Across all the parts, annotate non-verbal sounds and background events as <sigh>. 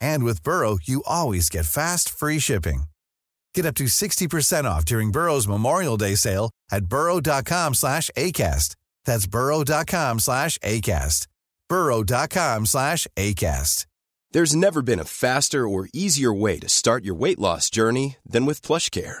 And with Burrow, you always get fast, free shipping. Get up to 60% off during Burrow's Memorial Day sale at burrow.com slash ACAST. That's burrow.com slash ACAST. burrow.com slash ACAST. There's never been a faster or easier way to start your weight loss journey than with PlushCare.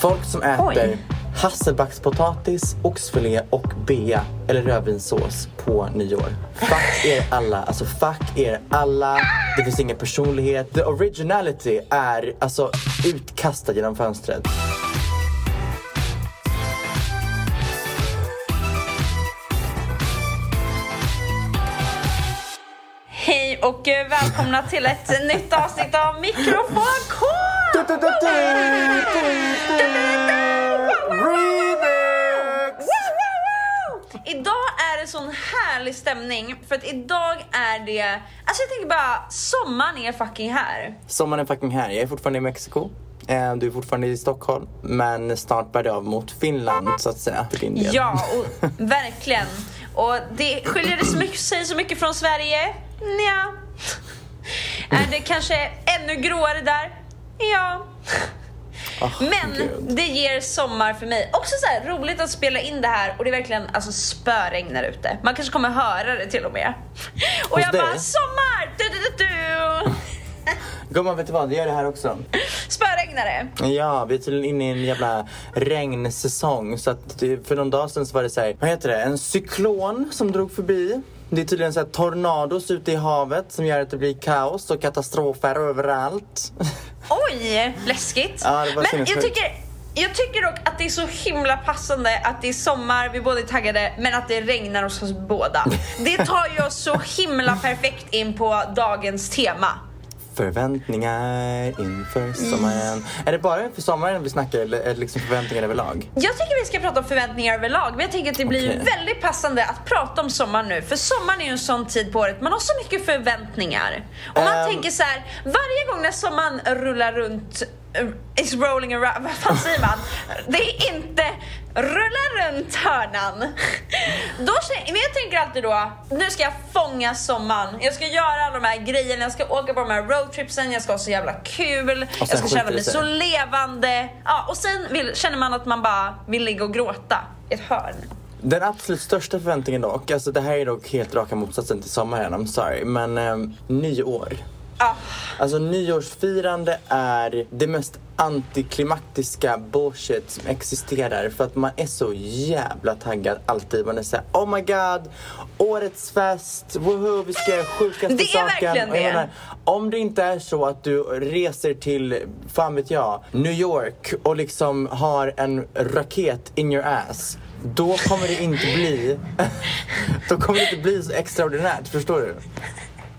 Folk som äter Oj. hasselbackspotatis, oxfilé och bea eller rödvinssås på nyår. Fuck er alla, alltså fuck er alla. Det finns ingen personlighet. The originality är alltså utkastad genom fönstret. Hej och eh, välkomna till ett nytt avsnitt av Mikrofonkår! Remix! Idag är det sån härlig stämning för att idag är det, alltså jag tänker bara, sommaren är fucking här. Sommaren är fucking här. Jag är fortfarande i Mexiko. Eh, Du är fortfarande i Stockholm. Men snart bär det av mot Finland så att säga. För din del. Ja, och verkligen. Och det skiljer det så mycket, sig så mycket från Sverige? Nja. Är det kanske ännu gråare där? Ja. Men gud. det ger sommar för mig. Också så här roligt att spela in det här och det är verkligen alltså spöregn där ute. Man kanske kommer höra det till och med. Och Hos jag dig? bara sommar! Du, du, du, du. <laughs> Gumman, vet du vad? Det gör det här också. Spöregnare. Ja, vi är tydligen inne i en jävla regnsäsong. Så att det, för någon dag sedan så var det så här, vad heter det? En cyklon som drog förbi. Det är tydligen så här tornados ute i havet som gör att det blir kaos och katastrofer överallt. <laughs> Oj, läskigt. Ja, det var Men jag tycker, jag tycker dock att det är så himla passande att det är sommar, vi båda är taggade, men att det regnar hos oss båda. <laughs> Det tar ju oss så himla perfekt in på dagens tema. Förväntningar inför sommaren. Är det bara inför sommaren vi snackar eller är det liksom förväntningar överlag? Jag tycker vi ska prata om förväntningar överlag, men jag tänker att det blir Okej. väldigt passande att prata om sommaren nu. För sommaren är ju en sån tid på året, man har så mycket förväntningar. Och man Ehm. tänker så här, varje gång när sommaren rullar runt, is rolling around, vad fan säger man? Det är inte rulla runt hörnan. Då, känner- men jag tänker alltid då, nu ska jag fånga sommaren. Jag ska göra alla de här grejerna, jag ska åka på de här roadtripsen, jag ska ha så jävla kul, jag ska känna mig så levande. Ja, och sen vill, känner man att man bara vill ligga och gråta i ett hörn. Den absolut största förväntningen dock, alltså det här är dock helt raka motsatsen till sommaren, I'm sorry, men um, nyår. Ah, Alltså nyårsfirande är det mest antiklimaktiska bullshit som existerar för att man är så jävla taggad alltid. Man är såhär oh my god, årets fest, woho, vi ska göra sjukaste Det är saken. verkligen Och jag det. menar, om det inte är så att du reser till, fan vet jag, New York och liksom har en raket in your ass. Då kommer det inte bli, <laughs> då kommer det inte bli så extraordinärt, förstår du?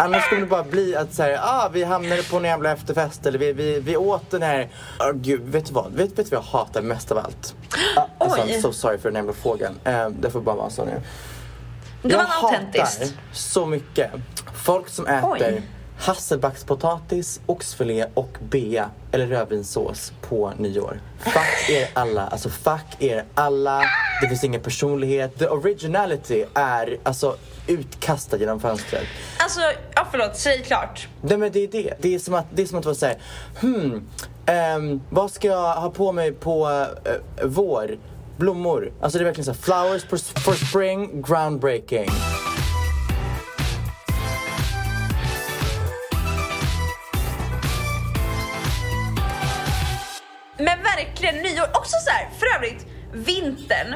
Annars kommer det bara bli att säga, ah, vi hamnade på en jävla efterfest eller vi, vi, vi åt den här, oh, gud, vet du vad? Vet, vet du vad jag hatar mest av allt? Ah, alltså, Oj. I'm so sorry för den jävla fågeln. Uh, det får bara vara så nu. det var jag autentiskt. så mycket folk som äter Oj. hasselbackspotatis, oxfilé och bea eller rödvinssås på nyår. Fuck er alla, alltså fuck er alla. Det finns ingen personlighet. The originality är alltså utkastad genom fönstret. Alltså, ja förlåt, säg klart. Nej men det är det. Det är som att, det är som att vara såhär, hmm, ehm, vad ska jag ha på mig på eh, vår? Blommor. Alltså det är verkligen så här, flowers for, for spring, groundbreaking. Men verkligen nyår. Också så här, för övrigt, vintern.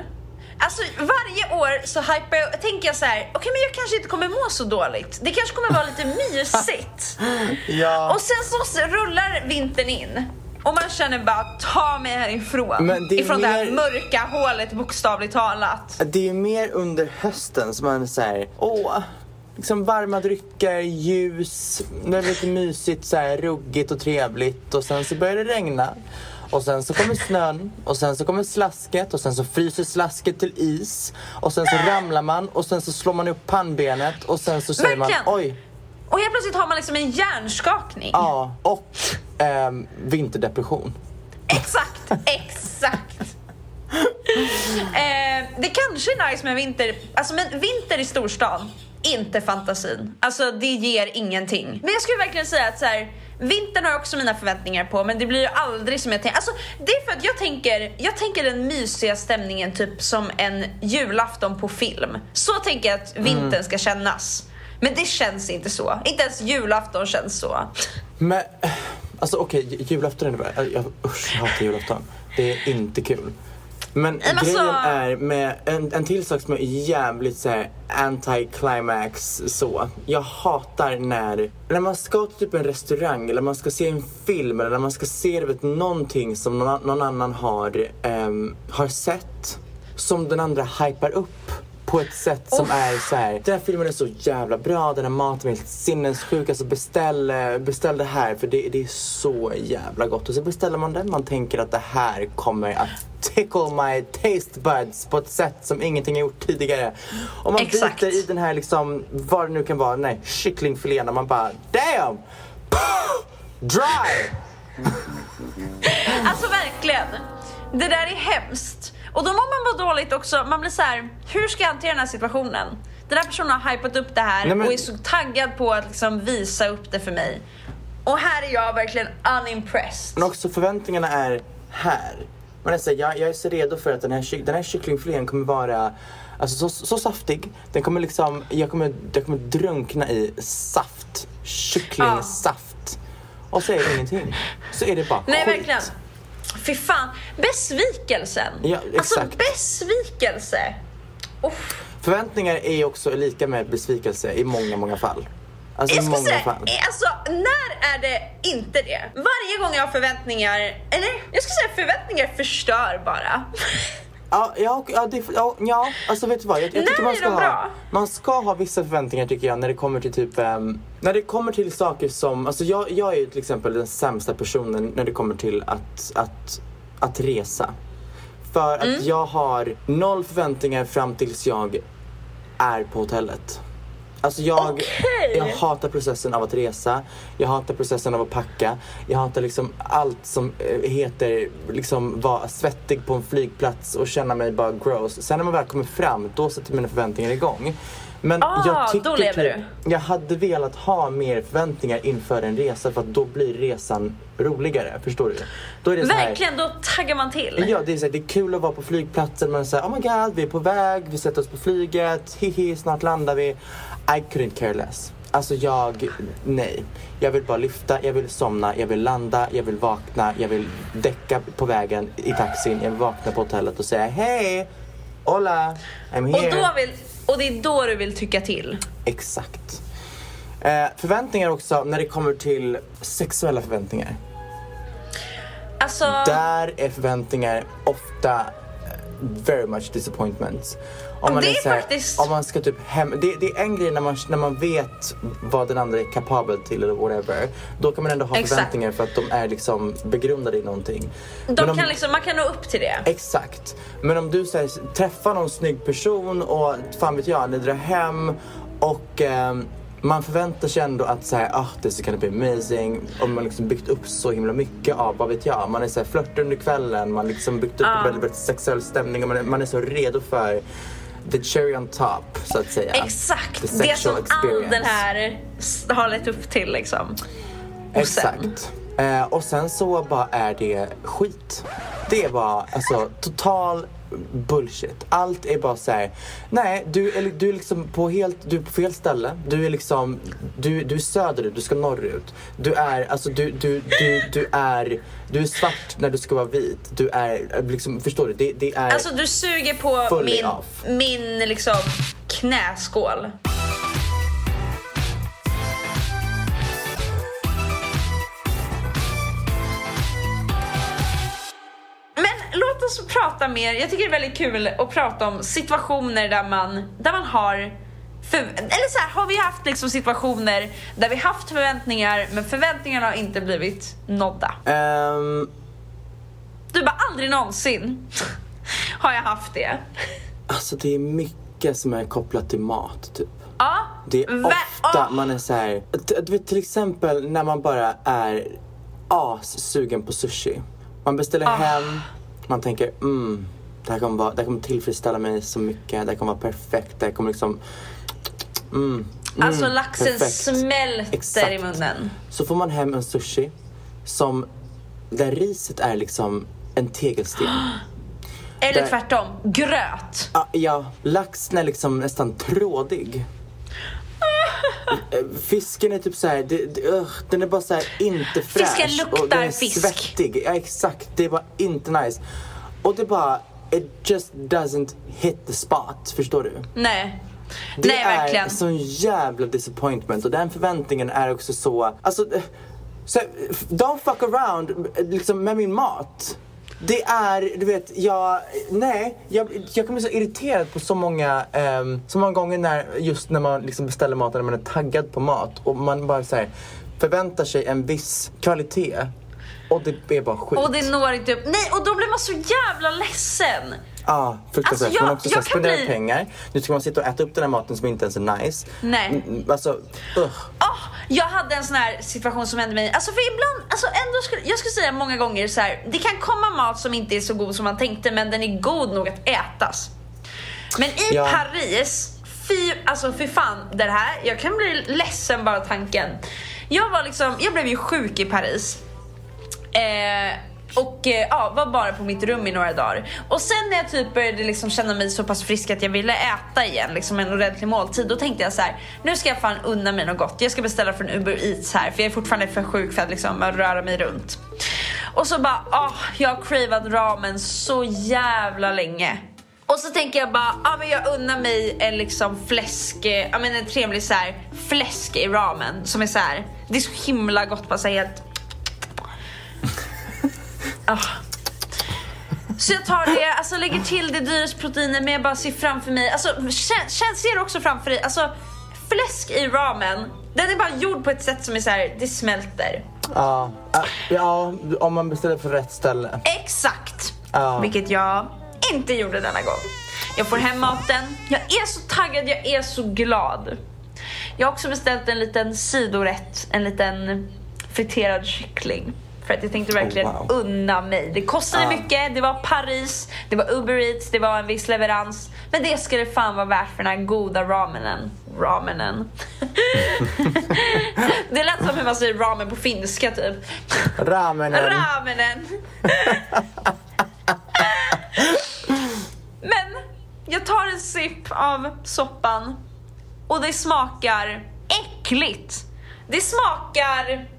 Alltså varje år så hypar jag, tänker jag så här, okej men jag kanske inte kommer må så dåligt. Det kanske kommer vara lite mysigt. <laughs> Ja. Och sen så rullar vintern in. Och man känner bara, ta mig härifrån. Men det Ifrån det här mer- mörka hålet bokstavligt talat. Det är mer under hösten som man säger, åh, liksom varma drycker, ljus, det är lite mysigt, så här, ruggigt och trevligt och sen så börjar det regna. Och sen så kommer snön och sen så kommer slasket och sen så fryser slasket till is och sen så ramlar man och sen så slår man upp pannbenet och sen så säger Verkligen. man oj, Och helt plötsligt har man liksom en hjärnskakning. ja, och ehm, vinterdepression. Exakt, exakt. <laughs> eh, det kanske är nice med vinter, alltså men vinter i storstan, inte fantasin. Alltså det ger ingenting. Men jag skulle verkligen säga att så här, vintern har jag också mina förväntningar på men det blir ju aldrig som jag tänker. Alltså det är för att jag tänker, jag tänker den mysiga stämningen typ som en julafton på film. Så tänker jag att vintern ska kännas. Men det känns inte så. Inte ens julafton känns så. Men, alltså okej, julafton är det bara, jag, usch, jag hatar julafton. Det är inte kul. Men men alltså- grejen är med en, en till sak som är jävligt såhär anti-climax så. Jag hatar när, när man ska till typ en restaurang eller man ska se en film eller när man ska se vet, någonting som någon, någon annan har, ehm, har sett som den andra hypar upp på ett sätt som är så här. Den här filmen är så jävla bra, den här maten är helt sinnessjuk. Alltså beställ, eh, beställ det här för det, det är så jävla gott. Och så beställer man den, man tänker att det här kommer att tickle my taste buds på ett sätt som ingenting har gjort tidigare. Och man Exakt. biter i den här liksom, vad det nu kan vara, här kycklingfilén och man bara damn! Dry! <laughs> Alltså verkligen. Det där är hemskt. Och då mår man bara dåligt också. Man blir så här: hur ska jag hantera den här situationen? Den här personen har hypat upp det här Nej, men- och är så taggad på att liksom visa upp det för mig. Och här är jag verkligen unimpressed. Men också förväntningarna är här. Man är så här, jag, jag är så redo för att den här, den här kycklingfilén kommer vara alltså, så, så saftig. Den kommer liksom, jag kommer, jag kommer drunkna i saft. Kycklingsaft. Och så är det ingenting. Så är det bara Nej skit. verkligen. Fy fan. Besvikelsen. Ja, Alltså exakt. besvikelse. Uff. Förväntningar är också lika med besvikelse i många, många fall. Alltså Jag många säga, fall. eh, alltså när är det inte det? Varje gång jag har förväntningar, eller jag ska säga förväntningar förstör bara. <laughs> Ja, ja, ja, det, ja, ja, alltså vet du vad? Jag, jag tycker man är ska, ha, man ska ha vissa förväntningar tycker jag när det kommer till typ ehm, När det kommer till saker som, alltså jag, jag är ju till exempel den sämsta personen när det kommer till att, att, att resa. För Mm. att jag har noll förväntningar fram tills jag är på hotellet. Alltså jag, Okej. jag hatar processen av att resa, jag hatar processen av att packa, jag hatar liksom allt som eh, heter liksom vara svettig på en flygplats och känna mig bara gross. Sen när man väl kommer fram, då sätter mina förväntningar igång. Men Ah, jag tycker då lever typ, jag hade velat ha mer förväntningar inför en resa för att då blir resan roligare. Förstår du? Då är det så här, Verkligen, då taggar man till. Ja, det är, så här, det är kul att vara på flygplatsen. Man säger oh my god, vi är på väg, vi sätter oss på flyget, hihi, snart landar vi. I couldn't care less. Alltså jag, nej. Jag vill bara lyfta, jag vill somna, jag vill landa, jag vill vakna, jag vill däcka på vägen i taxin, jag vill vakna på hotellet och säga hej, hola, I'm Och, here. då vill, och det är då du vill tycka till. Exakt. Eh, förväntningar också när det kommer till sexuella förväntningar. Alltså, Där är förväntningar ofta eh, very much disappointments. Om Det är så här- faktiskt- Om man ska typ hem, det, det är en grej när man, när man vet vad den andra är kapabel till eller whatever. Då kan man ändå ha Exakt. förväntningar för att de är liksom begrundade i någonting. de om- kan liksom, man kan nå upp till det. Exakt. Men om du så här, träffar någon snygg person och fan vet jag, ni drar hem och ehm, man förväntar sig ändå att så här, ah, this is gonna be amazing. Och man liksom byggt upp så himla mycket av, vad vet jag, man är så här under kvällen, man liksom byggt upp en väldigt, väldigt sexuell stämning och man är, man är så redo för the cherry on top, så att säga. Exakt, det som all experience. den här har lett upp till liksom. Och Exakt. Eh, och sen så bara är det skit. Det var alltså total bullshit. Allt är bara så här. nej du är, du är liksom på helt, du på fel ställe. Du är liksom, du, du är söderut, du ska norrut. Du är, alltså du, du, du, du är, du är svart när du ska vara vit. Du är, liksom, förstår du? Det, det är... Alltså du suger på min, off. min liksom knäskål. Oss prata mer. Jag tycker det är väldigt kul att prata om situationer där man, där man har för, eller så här, har vi haft liksom situationer där vi haft förväntningar men förväntningarna har inte blivit nådda. Ehm, Du bara aldrig någonsin <laughs> har jag haft det. alltså det är mycket som är kopplat till mat typ. Ja, Det är ofta Åh, man är så här, du vet till exempel när man bara är as-sugen på sushi. Man beställer Ah. hem, man tänker mm, det här kommer, vara, det här kommer tillfredsställa mig så mycket, det här kommer vara perfekt, det här kommer liksom mm, mm, Alltså laxen perfekt. smälter Exakt. i munnen. Så får man hem en sushi som, där riset är liksom en tegelsten. <gasps> Eller Där- tvärtom, gröt. Ja, ja, laxen är liksom nästan trådig. Fisken är typ såhär, det, det, ugh, den är bara såhär inte fräsch. Fisken luktar och den är fisk. svettig. Ja exakt, det bara inte nice. Och det bara, it just doesn't hit the spot, förstår du? Nej. Det Nej, är verkligen. sån jävla disappointment och den förväntningen är också så, alltså, så, don't fuck around liksom med min mat. Det är, du vet, jag, nej, jag, jag kommer bli så irriterad på så många, ehm, så många gånger när, just när man liksom beställer mat, när man är taggad på mat och man bara så här, förväntar sig en viss kvalitet och det är bara skit. Och det når inte upp. Nej, och då blir man så jävla ledsen. Ja, fruktansvärt. Alltså, jag- man också jag kan spenderat bli- pengar. Nu ska man sitta och äta upp den här maten som inte ens är nice. Nej. Mm, Alltså, ugh. Åh, jag hade en sån här situation som hände mig. Alltså för ibland, alltså ändå skulle, jag skulle säga många gånger så här. Det kan komma mat som inte är så god som man tänkte men den är god nog att ätas. Men i Ja. Paris, fy, alltså fy fan det här, jag kan bli ledsen bara tanken. Jag var liksom, jag blev ju sjuk i Paris. Eh, och eh, ja, var bara på mitt rum i några dagar. Och sen när jag typ började liksom känna mig så pass frisk att jag ville äta igen, liksom en ordentlig måltid, då tänkte jag så här: nu ska jag fan unna mig något gott. Jag ska beställa från Uber Eats här, för jag är fortfarande för sjuk för att liksom röra mig runt. Och så bara, ah, jag har cravat ramen så jävla länge. Och så tänker jag bara, ja ah, men jag unnar mig en liksom fläsk, eh, ja men en trevlig så här fläsk i ramen som är så här. det är så himla gott bara så helt Ah. Så jag tar det, alltså lägger till det dyraste proteiner men jag bara ser framför mig, alltså känn, känn, ser också framför dig, alltså fläsk i ramen, den är bara gjord på ett sätt som är så här, det smälter. Ja, äh, ja, om man beställer för rätt ställe. Exakt! Ja. Vilket jag inte gjorde denna gång. Jag får hem maten, jag är så taggad, jag är så glad. Jag har också beställt en liten sidorätt, en liten friterad kyckling. För att jag tänkte verkligen Oh, wow. unna mig. Det kostade Ja. mycket, det var Paris, det var Uber Eats, det var en viss leverans. Men det ska det fan vara värt för den här goda ramenen. Ramenen. <laughs> det lät som hur man säger ramen på finska typ. Ramenen. Ramenen. <laughs> Men jag tar en sipp av soppan och det smakar äckligt. Det smakar...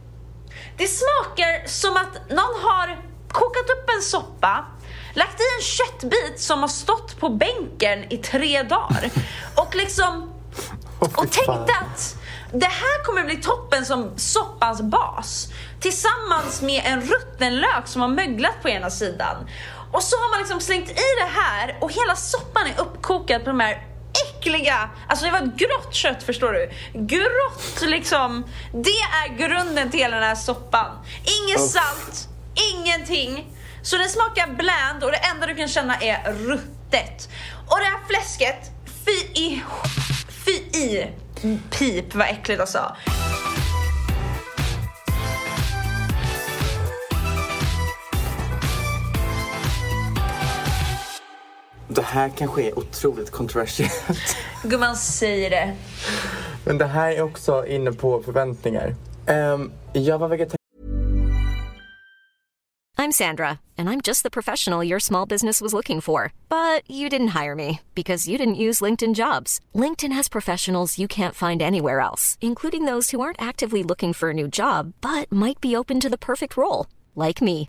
Det smakar som att någon har kokat upp en soppa, lagt i en köttbit som har stått på bänken i tre dagar <laughs> och liksom och tänkte att det här kommer bli toppen som soppans bas. Tillsammans med en rutten lök som har möglat på ena sidan. Och så har man liksom slängt i det här och hela soppan är uppkokad på de här äckliga, alltså det var ett grått kött förstår du. Grått liksom. Det är grunden till hela den här soppan. Inget Uff. salt, ingenting. Så den smakar bland och det enda du kan känna är ruttet. Och det här fläsket, fy i, fy i. Pip, vad äckligt alltså. Det här kanske är otroligt kontroversiellt. <laughs> Gumman säger det. Men det här är också inne på förväntningar. Um, jag var vegetarian I'm Sandra, and I'm just the professional your small business was looking for. But you didn't hire me because you didn't use LinkedIn jobs. LinkedIn has professionals you can't find anywhere else, including those who aren't actively looking for a new job but might be open to the perfect role, like me.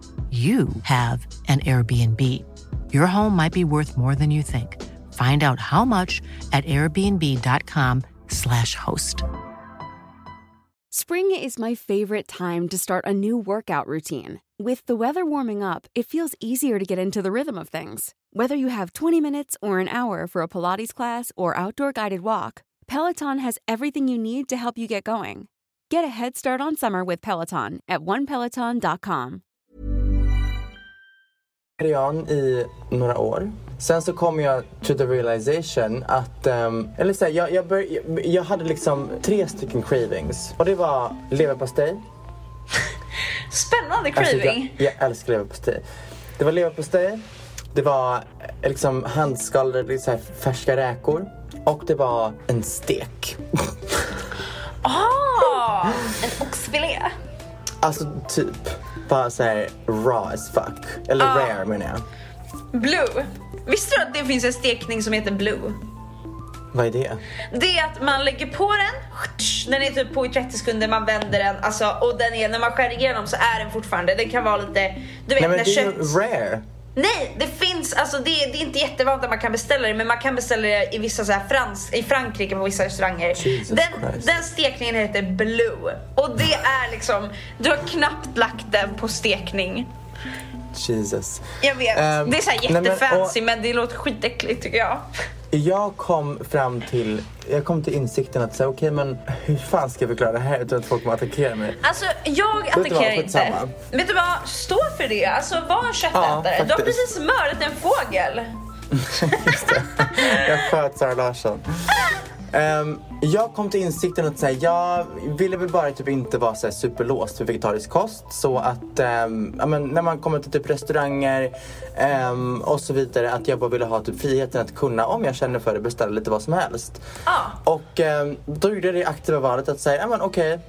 you have an Airbnb. Your home might be worth more than you think. Find out how much at airbnb.com/slash host. Spring is my favorite time to start a new workout routine. With the weather warming up, it feels easier to get into the rhythm of things. Whether you have 20 minutes or an hour for a Pilates class or outdoor guided walk, Peloton has everything you need to help you get going. Get a head start on summer with Peloton at onepeloton.com. i några år. Sen så kom jag to the realization att, um, eller så här, jag, jag, bör, jag, jag hade liksom tre stycken cravings. Och det var leverpastej. Spännande Alltså, craving. jag, jag älskar leverpastej. Det var leverpastej, det var eh, liksom handskalade så här, färska räkor och det var en stek. Ah, en oxfilé. Alltså typ bara så här raw as fuck. Eller Ah. rare menar jag. Blue. Visste du att det finns en stekning som heter blue? Vad är det? Det är att man lägger på den, den är typ på i 30 sekunder, man vänder den alltså, och den är, när man skär igenom så är den fortfarande, den kan vara lite, du vet Nej men när det är kött... ju rare. Nej, det finns, alltså det, det är inte jättevanligt att man kan beställa det men man kan beställa det i vissa så här frans, i Frankrike på vissa restauranger. Den, den stekningen heter blue och det är liksom, du har knappt lagt den på stekning. Jesus. Jag vet, Ehm, det är så nej, men, jättefancy och- men det låter skitäckligt tycker jag. Jag kom fram till, jag kom till insikten att säga okej men hur fan ska jag förklara det här utan att folk kommer attackera mig? Alltså jag attackerar inte. Vet du vad? Stå för det. Alltså var en köttätare. Ja, du har precis mördat en fågel. <laughs> Jag sköt Sara Larsson. <laughs> Ehm, jag kom till insikten att säga, jag ville väl bara typ inte vara så här superlåst för vegetarisk kost. Så att ja, men när man kommer till typ restauranger ehm, och så vidare att jag bara ville ha typ friheten att kunna, om jag känner för det, beställa lite vad som helst. Ja. Och då gjorde jag det aktiva valet att säga, ja men okej.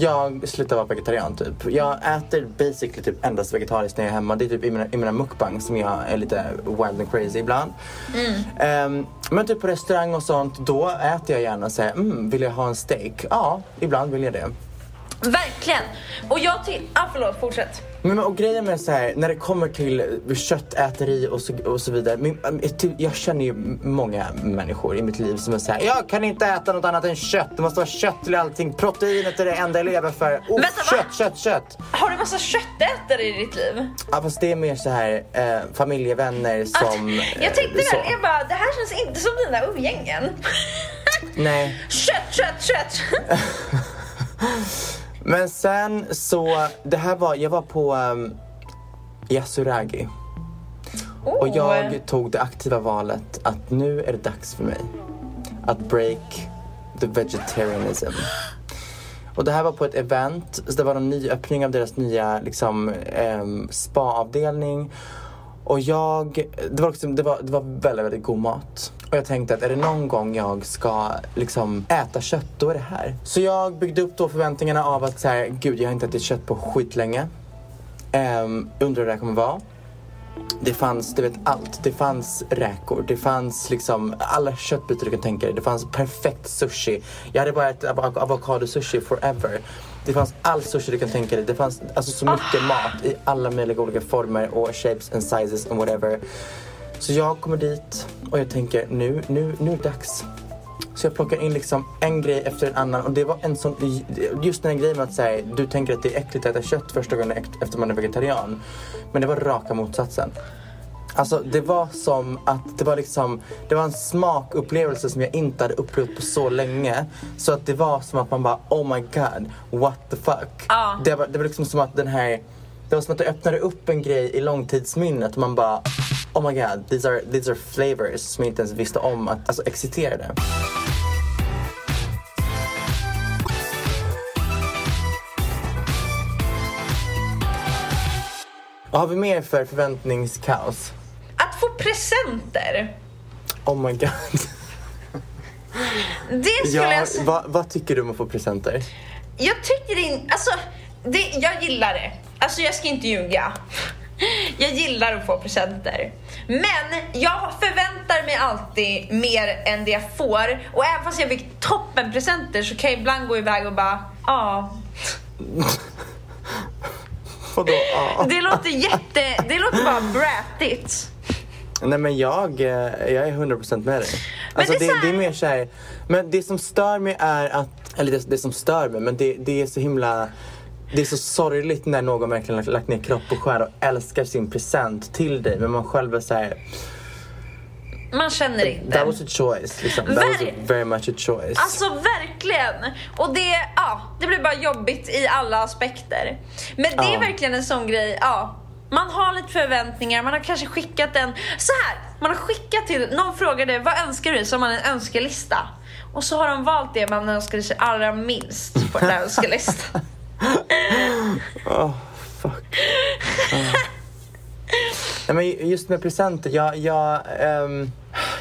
Jag slutar vara vegetarian typ. Jag äter basically typ endast vegetariskt när jag är hemma. Det är typ i mina, i mina mukbang som jag är lite wild and crazy ibland. Ehm, men typ på restaurang och sånt, då äter jag gärna och säger mm, vill jag ha en steak? Ja, ibland vill jag det. Verkligen. Och jag till... Ah, förlåt, fortsätt. Men och grejen med så här, när det kommer till köttäteri och så, och så vidare. Min, äh, till- jag känner ju många människor i mitt liv som är såhär, jag kan inte äta något annat än kött. Det måste vara kött till allting. Proteinet är det enda jag lever för. Oh, Vänta, kött, kött, kött. Har du massa köttätare i ditt liv? Ja, fast det är mer så här eh, familjevänner som... jag eh, tänkte så. väl, jag bara, det här känns inte som dina umgängen. Nej. <laughs> kött, kött, kött. <laughs> Men sen så, det här var, jag var på um, Yasuragi. Och Oh. jag tog det aktiva valet att nu är det dags för mig att break the vegetarianism. Och det här var på ett event, så det var en ny öppning av deras nya liksom, um, spa-avdelning. Och jag, det var, liksom, det, var, det var väldigt, väldigt god mat. Och jag tänkte att är det någon gång jag ska liksom äta kött, då är det här. Så jag byggde upp då förväntningarna av att så här, gud jag har inte ätit kött på skitlänge. Um, undrar hur det här kommer vara. Det fanns, du vet allt. Det fanns räkor, det fanns liksom alla köttbitar du kan tänka dig. Det fanns perfekt sushi. Jag hade bara ätit av- avokado-sushi forever. Det fanns all sushi du kan tänka dig. Det fanns alltså så mycket mat i alla möjliga olika former och shapes and sizes and whatever. Så jag kommer dit och jag tänker nu, nu, nu är det dags. Så jag plockar in liksom en grej efter en annan och det var en sån, just den här grejen med att säga, du tänker att det är äckligt att äta kött första gången eft- efter man är vegetarian. Men det var raka motsatsen. Alltså det var som att det var liksom, det var en smakupplevelse som jag inte hade upplevt på så länge. Så att det var som att man bara, oh my god, what the fuck. Ja. Det, var, det var liksom som att den här, det var som att det öppnade upp en grej i långtidsminnet och man bara, oh my god, these are, these are flavors som jag inte ens visste om att, alltså existerade. Vad har vi mer för förväntningskaos? Att få presenter. Oh my god. <laughs> Det skulle Ja, jag säga. vad, tycker du om att få presenter? Jag tycker inte, alltså, det, jag gillar det. Alltså jag ska inte ljuga. <laughs> Jag gillar att få presenter. Men jag förväntar mig alltid mer än det jag får. Och även fast jag fick toppen presenter så kan jag ibland gå iväg och bara, ja. <laughs> Vadå? Ja. Det låter jätte, det låter bara brattigt. Nej men jag, eh, jag är 100% med dig. Alltså det det, är det är mer såhär, men det som stör mig är att, eller det, det som stör mig, men det, det är så himla det är så sorgligt när någon verkligen lagt, lagt ner kropp och själ och älskar sin present till dig men man själv är såhär, Man känner inte. that was a choice liksom. That was Ver- very much a choice. Alltså verkligen! Och det, ja, det blir bara jobbigt i alla aspekter. Men det är Ja. verkligen en sån grej, ja. Man har lite förväntningar, man har kanske skickat en, så här, man har skickat till, någon frågade vad önskar du? Så har man en önskelista. Och så har de valt det man önskade sig allra minst på den här <laughs> önskelistan. <laughs> Oh, fuck. Ah. <laughs> Nej, men just med presenter, jag, jag, ehm,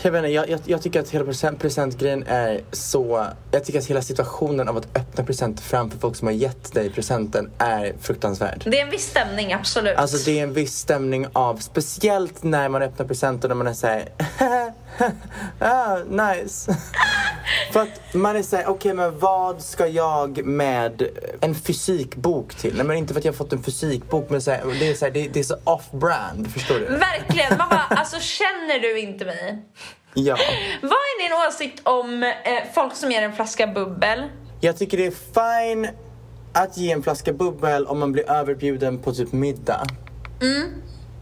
jag vet inte, jag, jag, jag tycker att hela present, presentgrejen är så, jag tycker att hela situationen av att öppna presenter framför folk som har gett dig presenten är fruktansvärd. Det är en viss stämning, absolut. Alltså det är en viss stämning av, speciellt när man öppnar presenter och man är såhär, <laughs> <laughs> ah, nice. <laughs> För att man är såhär, okej men vad ska jag med en fysikbok till? Nej men inte för att jag fått en fysikbok men så här, det, är så här, det, det är så off-brand, förstår du? Verkligen, man bara, alltså känner du inte mig? Ja. Vad är din åsikt om eh, folk som ger en flaska bubbel? Jag tycker det är fine att ge en flaska bubbel om man blir överbjuden på typ middag.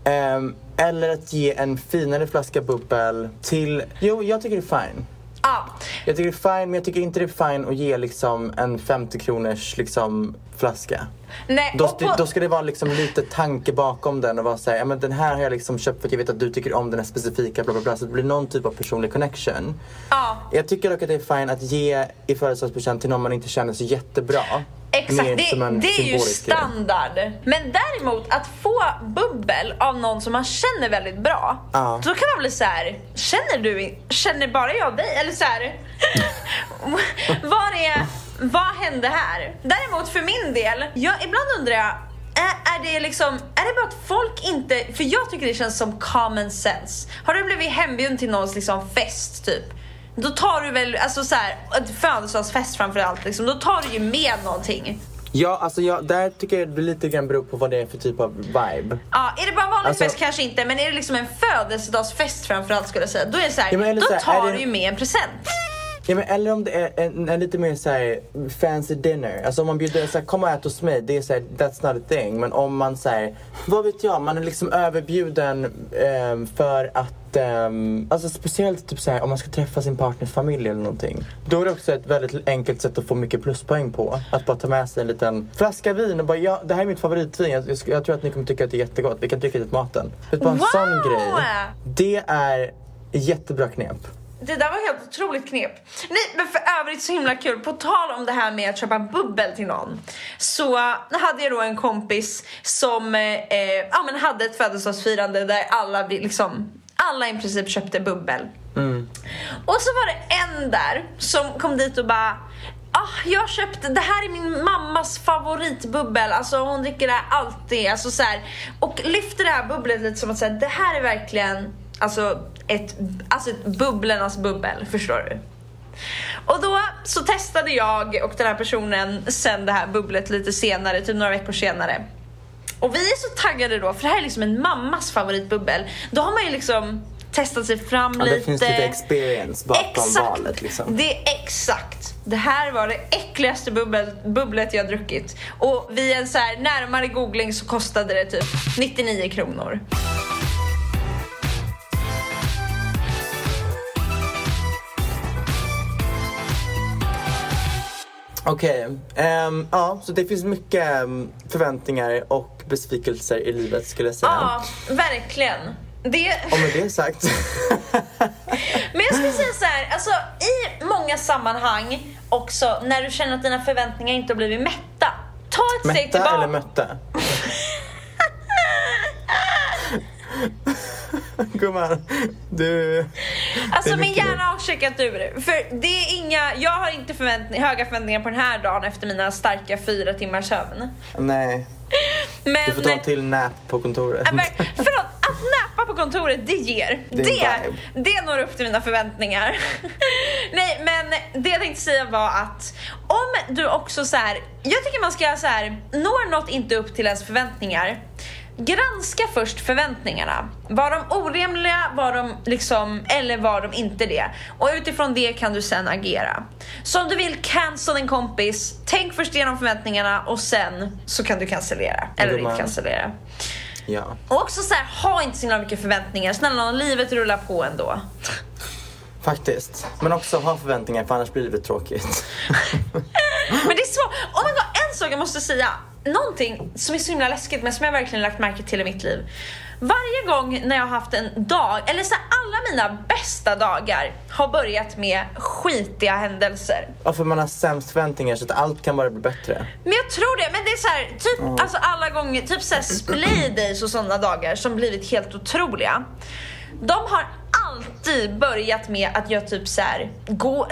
Ehm, eller att ge en finare flaska bubbel till... Jo, jag tycker det är fine. Ja, Jag tycker det är fine, men jag tycker inte det är fine att ge liksom en 50 kronors liksom flaska. nej. Då, på- då ska det vara liksom lite tanke bakom den och vara såhär, ja men den här har jag liksom köpt för att jag vet att du tycker om den här specifika bla bla bla. Så det blir någon typ av personlig connection. Ja. Jag tycker dock att det är fine att ge i födelsedagspresent till någon man inte känner så jättebra. Exakt, det, det är ju standard. Men däremot att få bubbel av någon som man känner väldigt bra. Ja. Då kan man bli så här: känner du, känner bara jag dig? Eller så här, <laughs> vad är, vad hände här? Däremot för min del, jag, ibland undrar jag, är, är det liksom, är det bara att folk inte, för jag tycker det känns som common sense. Har du blivit hembjuden till någons liksom fest typ? Då tar du väl, alltså så här, födelsedagsfest framförallt liksom, då tar du ju med någonting. Ja, alltså jag, där tycker jag det lite grann beror på vad det är för typ av vibe. Ja, är det bara vanlig Alltså- fest kanske inte, men är det liksom en födelsedagsfest framförallt skulle jag säga, då är det så här, Ja, då så här, tar det- du ju med en present. Ja, men eller om det är en, en lite mer såhär fancy dinner. Alltså om man bjuder såhär, kom och ät hos mig. Det är såhär, that's not a thing. Men om man säger, vad vet jag, man är liksom överbjuden ehm, för att, ehm, alltså speciellt typ såhär om man ska träffa sin partners familj eller någonting. Då är det också ett väldigt enkelt sätt att få mycket pluspoäng på. Att bara ta med sig en liten flaska vin och bara, ja det här är mitt favoritvin. Jag, jag, jag tror att ni kommer tycka att det är jättegott. Vi kan dricka det till maten. Vet, bara en Wow! sån grej. Det är jättebra knep. Det där var helt otroligt knep. Nej, men för övrigt så himla kul. På tal om det här med att köpa bubbel till någon. Så hade jag då en kompis som eh, ja, men hade ett födelsedagsfirande där alla, liksom, alla i princip köpte bubbel. Och så var det en där som kom dit och bara ah, jag har köpt, det här är min mammas favoritbubbel. Alltså hon dricker det här alltid. Alltså, så här, och lyfter det här bubblet lite som att säga det här är verkligen alltså, ett, alltså ett bubblernas bubbel. Förstår du? Och då så testade jag och den här personen sen det här bubblet lite senare, typ några veckor senare. Och vi är så taggade då, för det här är liksom en mammas favoritbubbel. Då har man ju liksom testat sig fram Ja, lite. det finns lite experience bakom Exakt. valet liksom. Det är exakt. Det här var det äckligaste bubbel, bubblet jag druckit. Och vid en så här närmare googling så kostade det typ 99 kronor. Okej, ehm, ja så det finns mycket ehm, förväntningar och besvikelser i livet skulle jag säga. Ja, verkligen. Det... Och med det sagt. <laughs> Men jag skulle säga så här, alltså i många sammanhang också när du känner att dina förväntningar inte har blivit mätta. Ta ett steg Mätta tillbaka. eller mötta? <laughs> <laughs> <laughs> Gumman, du... Alltså min hjärna har checkat ur. För det är inga, jag har inte förväntning, höga förväntningar på den här dagen efter mina starka fyra timmars sömn. Nej, <laughs> Men... du får ta en till nap på kontoret. Men, förlåt, att näpa på kontoret det ger. Det Det, det, når upp till mina förväntningar. <laughs> Nej men det jag tänkte säga var att om du också så här, jag tycker man ska så här, når något inte upp till ens förväntningar Granska först förväntningarna. Var de orimliga, var de liksom, eller var de inte det? Och utifrån det kan du sen agera. Så om du vill cancel din kompis, tänk först igenom förväntningarna och sen så kan du cancellera. Eller inte cancellera. Ja. Och också så här, ha inte så himla mycket förväntningar. Snälla livet rullar på ändå. <laughs> Faktiskt. Men också ha förväntningar för annars blir livet tråkigt. <laughs> Men det är svårt. Oh my god, en sak jag måste säga. Någonting som är så himla läskigt men som jag verkligen lagt märke till i mitt liv. Varje gång när jag har haft en dag, eller så alla mina bästa dagar har börjat med skitiga händelser. Ja, för man har sämst förväntningar så att allt kan bara bli bättre. Men jag tror det, men det är så här, typ alltså alla gånger, typ såhär splaydays och sådana dagar som blivit helt otroliga. De har alltid börjat med att jag typ så här, gå,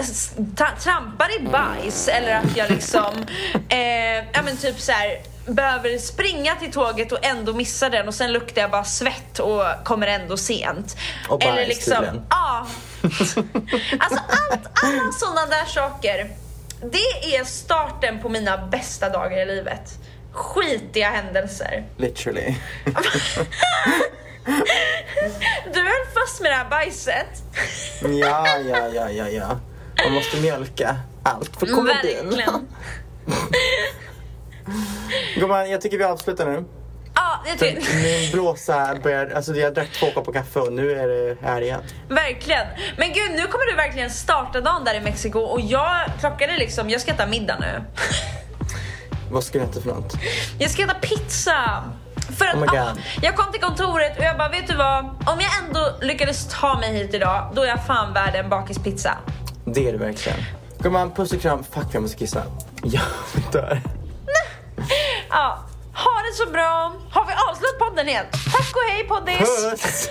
trampar i bajs eller att jag liksom, <laughs> eh, ja men typ så här, behöver springa till tåget och ändå missa den och sen luktar jag bara svett och kommer ändå sent. Och bajs eller liksom, tydligen. ja. Alltså allt, alla sådana där saker. Det är starten på mina bästa dagar i livet. Skitiga händelser. Literally. <laughs> <laughs> <laughs> Du höll fast med det här bajset. Ja, ja, ja, ja, ja. Man måste mjölka allt för komedin. Verkligen. <laughs> Gumman, jag tycker vi avslutar nu. Ja, jag tycker, Min blåsa börjar, alltså jag drack två koppar kaffe och nu är det här igen. verkligen. Men gud, nu kommer du verkligen starta dagen där i Mexiko och jag, klockan är liksom, jag ska äta middag nu. Vad ska du äta för något? Jag ska äta pizza. För att, Oh ah, jag kom till kontoret och jag bara, vet du vad? Om jag ändå lyckades ta mig hit idag, då är jag fan värd en bakispizza. Det är det verkligen. Gumman, puss och kram. Fuck, jag måste kissa. <laughs> Jag dör. <laughs> Ja, ha det så bra. Har vi avslutat podden helt? Tack och hej poddis! Puss!